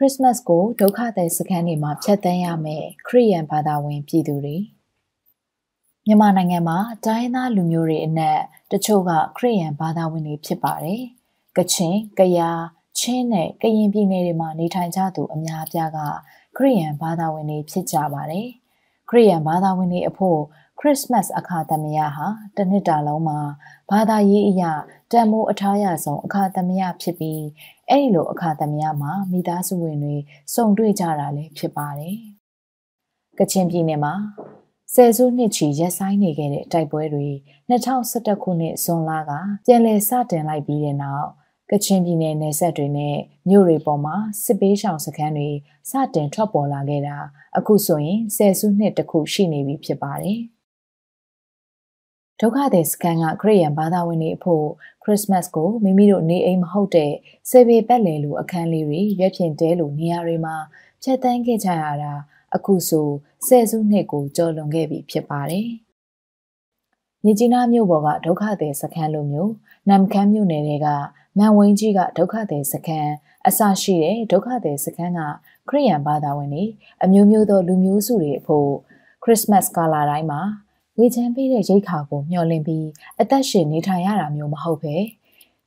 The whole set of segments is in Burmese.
ခရစ်စမတ်ကိုဒုက္ခသည်စခန်းတွေမှာဖြတ်သန်းရမယ်ခရိယန်ဘာသာဝင်ပြည်သူတွေမြန်မာနိုင်ငံမှာတိုင်းသားလူမျိုးတွေအနက်တချို့ကခရိယန်ဘာသာဝင်တွေဖြစ်ပါတယ်။ကချင်၊ကယား၊ချင်းနဲ့ကရင်ပြည်နယ်တွေမှာနေထိုင်ကြသူအများအပြားကခရိယန်ဘာသာဝင်တွေဖြစ်ကြပါတယ်။ခရိယန်ဘာသာဝင်တွေအဖို့ ခရစ်စမတ်အခါသမယဟာတစ်နှစ်တာလုံးမှာဘာသာရေးအရာတန်မိုးအထားရဆုံးအခါသမယဖြစ်ပြီးအဲ့ဒီလိုအခါသမယမှာမိသားစုဝင်တွေစုံတွေ့ကြတာလည်းဖြစ်ပါတယ်။ကချင်ပြည်နယ်မှာဆယ်စုနှစ်ချီရက်ဆိုင်နေခဲ့တဲ့တိုက်ပွဲတွေ2011ခုနှစ်ဇွန်လကပြန်လည်စတင်လိုက်ပြီးတဲ့နောက်ကချင်ပြည်နယ်နယ်စပ်တွေနဲ့မြို့တွေပေါ်မှာစစ်ပေးရှောင်စခန်းတွေစတင်ထွက်ပေါ်လာခဲ့တာအခုဆိုရင်ဆယ်စုနှစ်တခုရှိနေပြီဖြစ်ပါတယ်။ ဒုက္ခသည်စကန်ကခရိယန်ဘာသာဝင်တွေအဖို့ခရစ်စမတ်ကိုမိမိတို့နေအိမ်မဟုတ်တဲ့ဆေဘေပတ်လည်လိုအခန်းလေးတွေရွက်ဖြင့်တဲလိုနေရာတွေမှာဖြတ်တန်းခဲ့ကြရတာအခုဆိုဆယ်စုနှစ်ကိုကျော်လွန်ခဲ့ပြီဖြစ်ပါတယ်။မြကြီးနားမြို့ပေါ်ကဒုက္ခသည်စခန်းလိုမျိုးနမ်ခမ်းမြို့နယ်တွေကမန်ဝင်းကြီးကဒုက္ခသည်စခန်းအစရှိတဲ့ဒုက္ခသည်စခန်းကခရိယန်ဘာသာဝင်တွေအမျိုးမျိုးသောလူမျိုးစုတွေအဖို့ခရစ်စမတ်ကာလာတိုင်းမှာ ဝေချမ်းပေးတဲ့ရိတ်ခါကိုမျှော်လင့်ပြီးအသက်ရှင်နေထိုင်ရတာမျိုးမဟုတ်ပဲ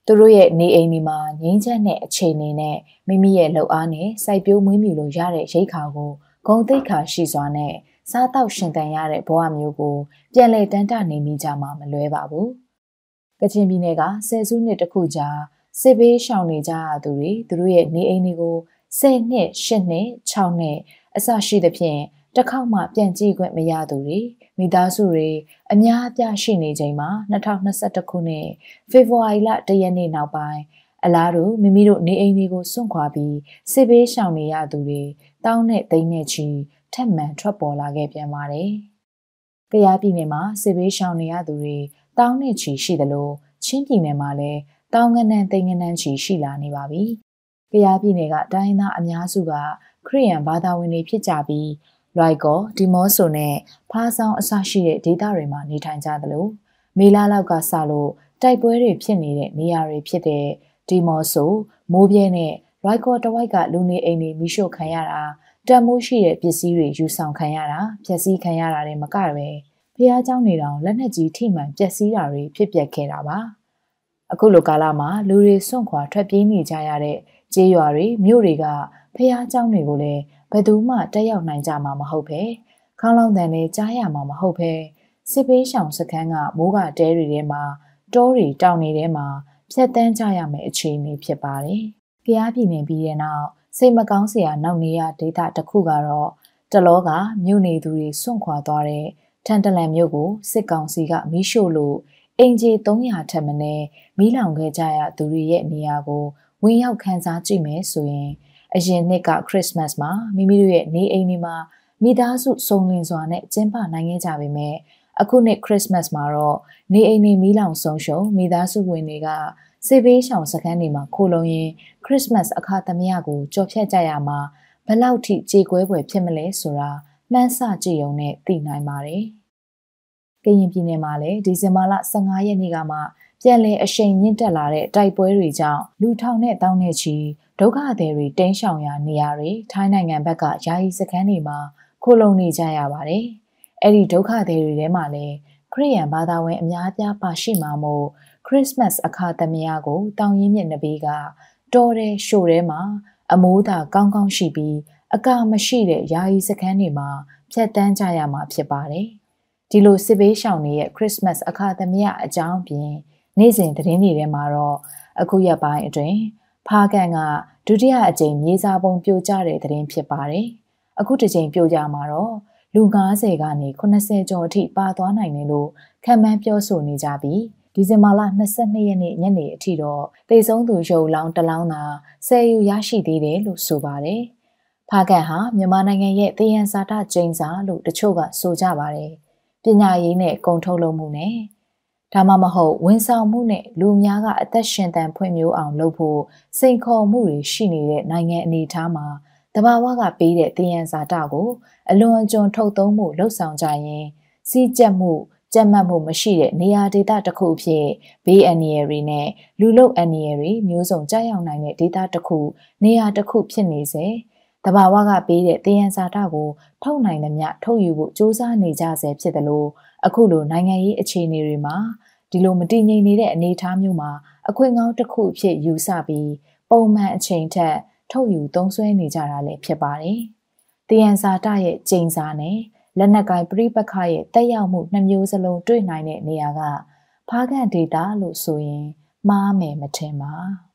သူတို့ရဲ့နေအိမ်ဒီမှာငိမ့်ချက်တဲ့အခြေအနေနဲ့မိမိရဲ့လှုပ်အားနဲ့စိုက်ပျိုးမွေးမြူလို့ရတဲ့ရိတ်ခါကိုဂုံသိက္ခာရှိစွာနဲ့စားတောက်ရှင်သန်ရတဲ့ဘဝမျိုးကိုပြန်လည်တန်းတနေမိကြမှာမလွဲပါဘူးကချင်ပြည်နယ်ကဆယ်စုနှစ်တခုကြာစစ်ဘေးရှောင်နေကြရသူတွေသူတို့ရဲ့နေအိမ်တွေကို10နှစ်8နှစ်6နှစ်အစရှိသဖြင့် တစ်ခေါက်မှပြန်ကြည့်ခွင့်မရသူတွေမိသားစုတွေအများအပြားရှိနေချိန်မှာ2021ခုနှစ်ဖေဖော်ဝါရီလ၁ရက်နေ့နောက်ပိုင်းအလားတူမိမိတို့နေအိမ်တွေကိုစွန့်ခွာပြီးစစ်ဘေးရှောင်နေရသူတွေတောင်းနဲ့သိန်းနဲ့ချီထက်မှန်ထွက်ပေါ်လာခဲ့ပြန်ပါတယ်။ကယားပြည်နယ်မှာစစ်ဘေးရှောင်နေရသူတွေတောင်းနဲ့ချီရှိသလိုချင်းပြည်နယ်မှာလည်းတောင်းငနန်းသိန်းငနန်းချီရှိလာနေပါပြီ။ကယားပြည်နယ်ကတိုင်းသားအများစုကခရီးယန်ဘာသာဝင်တွေဖြစ်ကြပြီး လွိုက်ကောဒီမော့ဆိုနဲ့ဖားဆောင်အစရှိတဲ့ဒေသတွေမှာနေထိုင်ကြသလိုမေလာလောက်ကစလို့တိုက်ပွဲတွေဖြစ်နေတဲ့နေရာတွေဖြစ်တဲ့ဒီမော့ဆိုမိုးပြဲနဲ့လွိုက်ကောတဝိုက်ကလူနေအိမ်တွေမိရှို့ခံရတာတန်မိုးရှိတဲ့ပစ္စည်းတွေယူဆောင်ခံရတာဖျက်ဆီးခံရတာတွေမကပဲဖះเจ้าနေတောင်လက်နက်ကြီးထိမှန်ပျက်စီးတာတွေဖြစ်ပျက်ခဲ့တာပါအခုလိုကာလမှာလူတွေစွန့်ခွာထွက်ပြေးနေကြရတဲ့ကျေးရွာတွေမြို့တွေကဖះเจ้าတွေကိုလည်း ဘယ်သူမှတက်ရောက်နိုင်ကြမှာမဟုတ်ပဲခေါင်းလောင်းတန်နဲ့ကြားရမှာမဟုတ်ပဲစစ်ပေးရှောင်စခန်းကမိုးကတဲတွေထဲမှာတောတွေတောင်တွေထဲမှာဖြတ်တန်းကြရမယ့်အခြေအနေဖြစ်ပါတယ်။ကြားပြည်နယ်ပြီးတဲ့နောက်စိတ်မကောင်းစရာနောက်နေရဒေသတစ်ခုကတော့တလောကမြို့နေသူတွေစွန့်ခွာသွားတဲ့ထန်တလန်မြို့ကိုစစ်ကောင်စီကမီးရှို့လို့အင်ဂျီ300ထက်မနည်းမီးလောင်ခဲ့ကြရသူတွေရဲ့နေရာကိုဝင်ရောက်ခန်းစားကြည့်မယ်ဆိုရင် အရင်နှစ်ကခရစ်စမတ်မှာမိမိတို့ရဲ့နေအိမ်တွေမှာမိသားစုစုံလင်စွာနဲ့ကျင်းပနိုင်ခဲ့ကြပေမဲ့အခုနှစ်ခရစ်စမတ်မှာတော့နေအိမ်တွေမီးလောင်ဆုံးရှုံးမိသားစုဝင်တွေကစေဘေးရှောင်စခန်းတွေမှာခိုလုံရင်ခရစ်စမတ်အခါသမယကိုကြော်ဖြတ်ကြရမှာဘလောက်ထိကြေကွဲပွဲဖြစ်မလဲဆိုတာမှန်းဆကြည့်ုံနဲ့သိနိုင်ပါတယ်။ကရင်ပြည်နယ်မှာလည်းဒီဇင်ဘာလ15ရက်နေ့ကမှပြန်လည်အရှိန်မြင့်တက်လာတဲ့တိုက်ပွဲတွေကြောင့်လူထောင်နဲ့တောင်းနဲ့ချီ ဒုက္ခသည်တွေတင်းရှောင်ရာနေရာတွေထိုင်းနိုင်ငံဘက်ကယာယီစခန်းတွေမှာခိုလုံနေကြရပါတယ်။အဲ့ဒီဒုက္ခသည်တွေထဲမှာလည်းခရိယန်ဘာသာဝင်အများအပြားပါရှိမှာမို့ခရစ်စမတ်အခါသမယကိုတောင်ရင်မြစ်နဘေးကတော်တဲ့ရှို့ထဲမှာအမိုးသာကောင်းကောင်းရှိပြီးအကာမရှိတဲ့ယာယီစခန်းတွေမှာဖြတ်တန်းကြရမှာဖြစ်ပါတယ်။ဒီလိုစစ်ဘေးရှောင်တွေရဲ့ခရစ်စမတ်အခါသမယအကြောင်းပြင်နေ့စဉ်သတင်းတွေထဲမှာတော့အခုရက်ပိုင်းအတွင်း ဖားကန်ကဒုတိယအကြိမ်မြေစာပုံပြိုကျတဲ့သတင်းဖြစ်ပါတယ်။အခုတစ်ကြိမ်ပြိုကျမှာတော့လူ90ကနေ80ကျော်အထိပါသွားနိုင်တယ်လို့ခံမှန်းပြောဆိုနေကြပြီးဒီဇင်ဘာလ22ရက်နေ့ညနေအထိတော့တေဆုံးသူရုပ်လောင်းတလောင်းသာဆယ်ယူရရှိသေးတယ်လို့ဆိုပါတယ်။ဖားကန်ဟာမြန်မာနိုင်ငံရဲ့တယံဇာတကျင်းစာလို့တချို့ကဆိုကြပါတယ်။ပညာရေးနဲ့ကုန်ထုတ်လုပ်မှုနဲ့ ဒါမှမဟုတ်ဝန်ဆောင်မှုနဲ့လူများကအသက်ရှင်သန်ဖွံ့ဖြိုးအောင်လုပ်ဖို့စိန်ခေါ်မှုတွေရှိနေတဲ့နိုင်ငံအနေအထားမှာတဘာဝကပေးတဲ့တည်ရန်စာတကိုအလွန်အကျွံထုတ်သုံးမှုလှုပ်ဆောင်ကြရင်စီးကျက်မှုကြက်မှတ်မှုမရှိတဲ့နေရာဒေသတစ်ခုအဖြစ်ဘေးအန္တရာယ်တွေနဲ့လူလုအန္တရာယ်တွေမျိုးစုံကြောက်ရောက်နိုင်တဲ့ဒေသတစ်ခုနေရာတစ်ခုဖြစ်နေစေတဘာဝကပေးတဲ့တယံဇာတကိုထုတ်နိုင်သမျှထုတ်ယူဖို့စ조사နေကြဆဲဖြစ်တယ်လို့ အခုလိုနိုင်ငံရေးအခြေအနေတွေမှာဒီလိုမတည်ငြိမ်နေတဲ့အနေအထားမျိုးမှာအခွင့်ကောင်းတစ်ခုအဖြစ်ယူဆပြီးပုံမှန်အချိန်ထက်ထုတ်ယူသုံးစွဲနေကြတာလည်းဖြစ်ပါတယ်။တယံဇာတရဲ့ကျိန်စာနဲ့လက်နက်ကိုင်ပြိပခရဲ့တက်ရောက်မှုနှမျိုးစလုံးတွေ့နိုင်တဲ့နေရာကဖားကန်ဒေတာလို့ဆိုရင်မှားမယ်မထင်ပါ။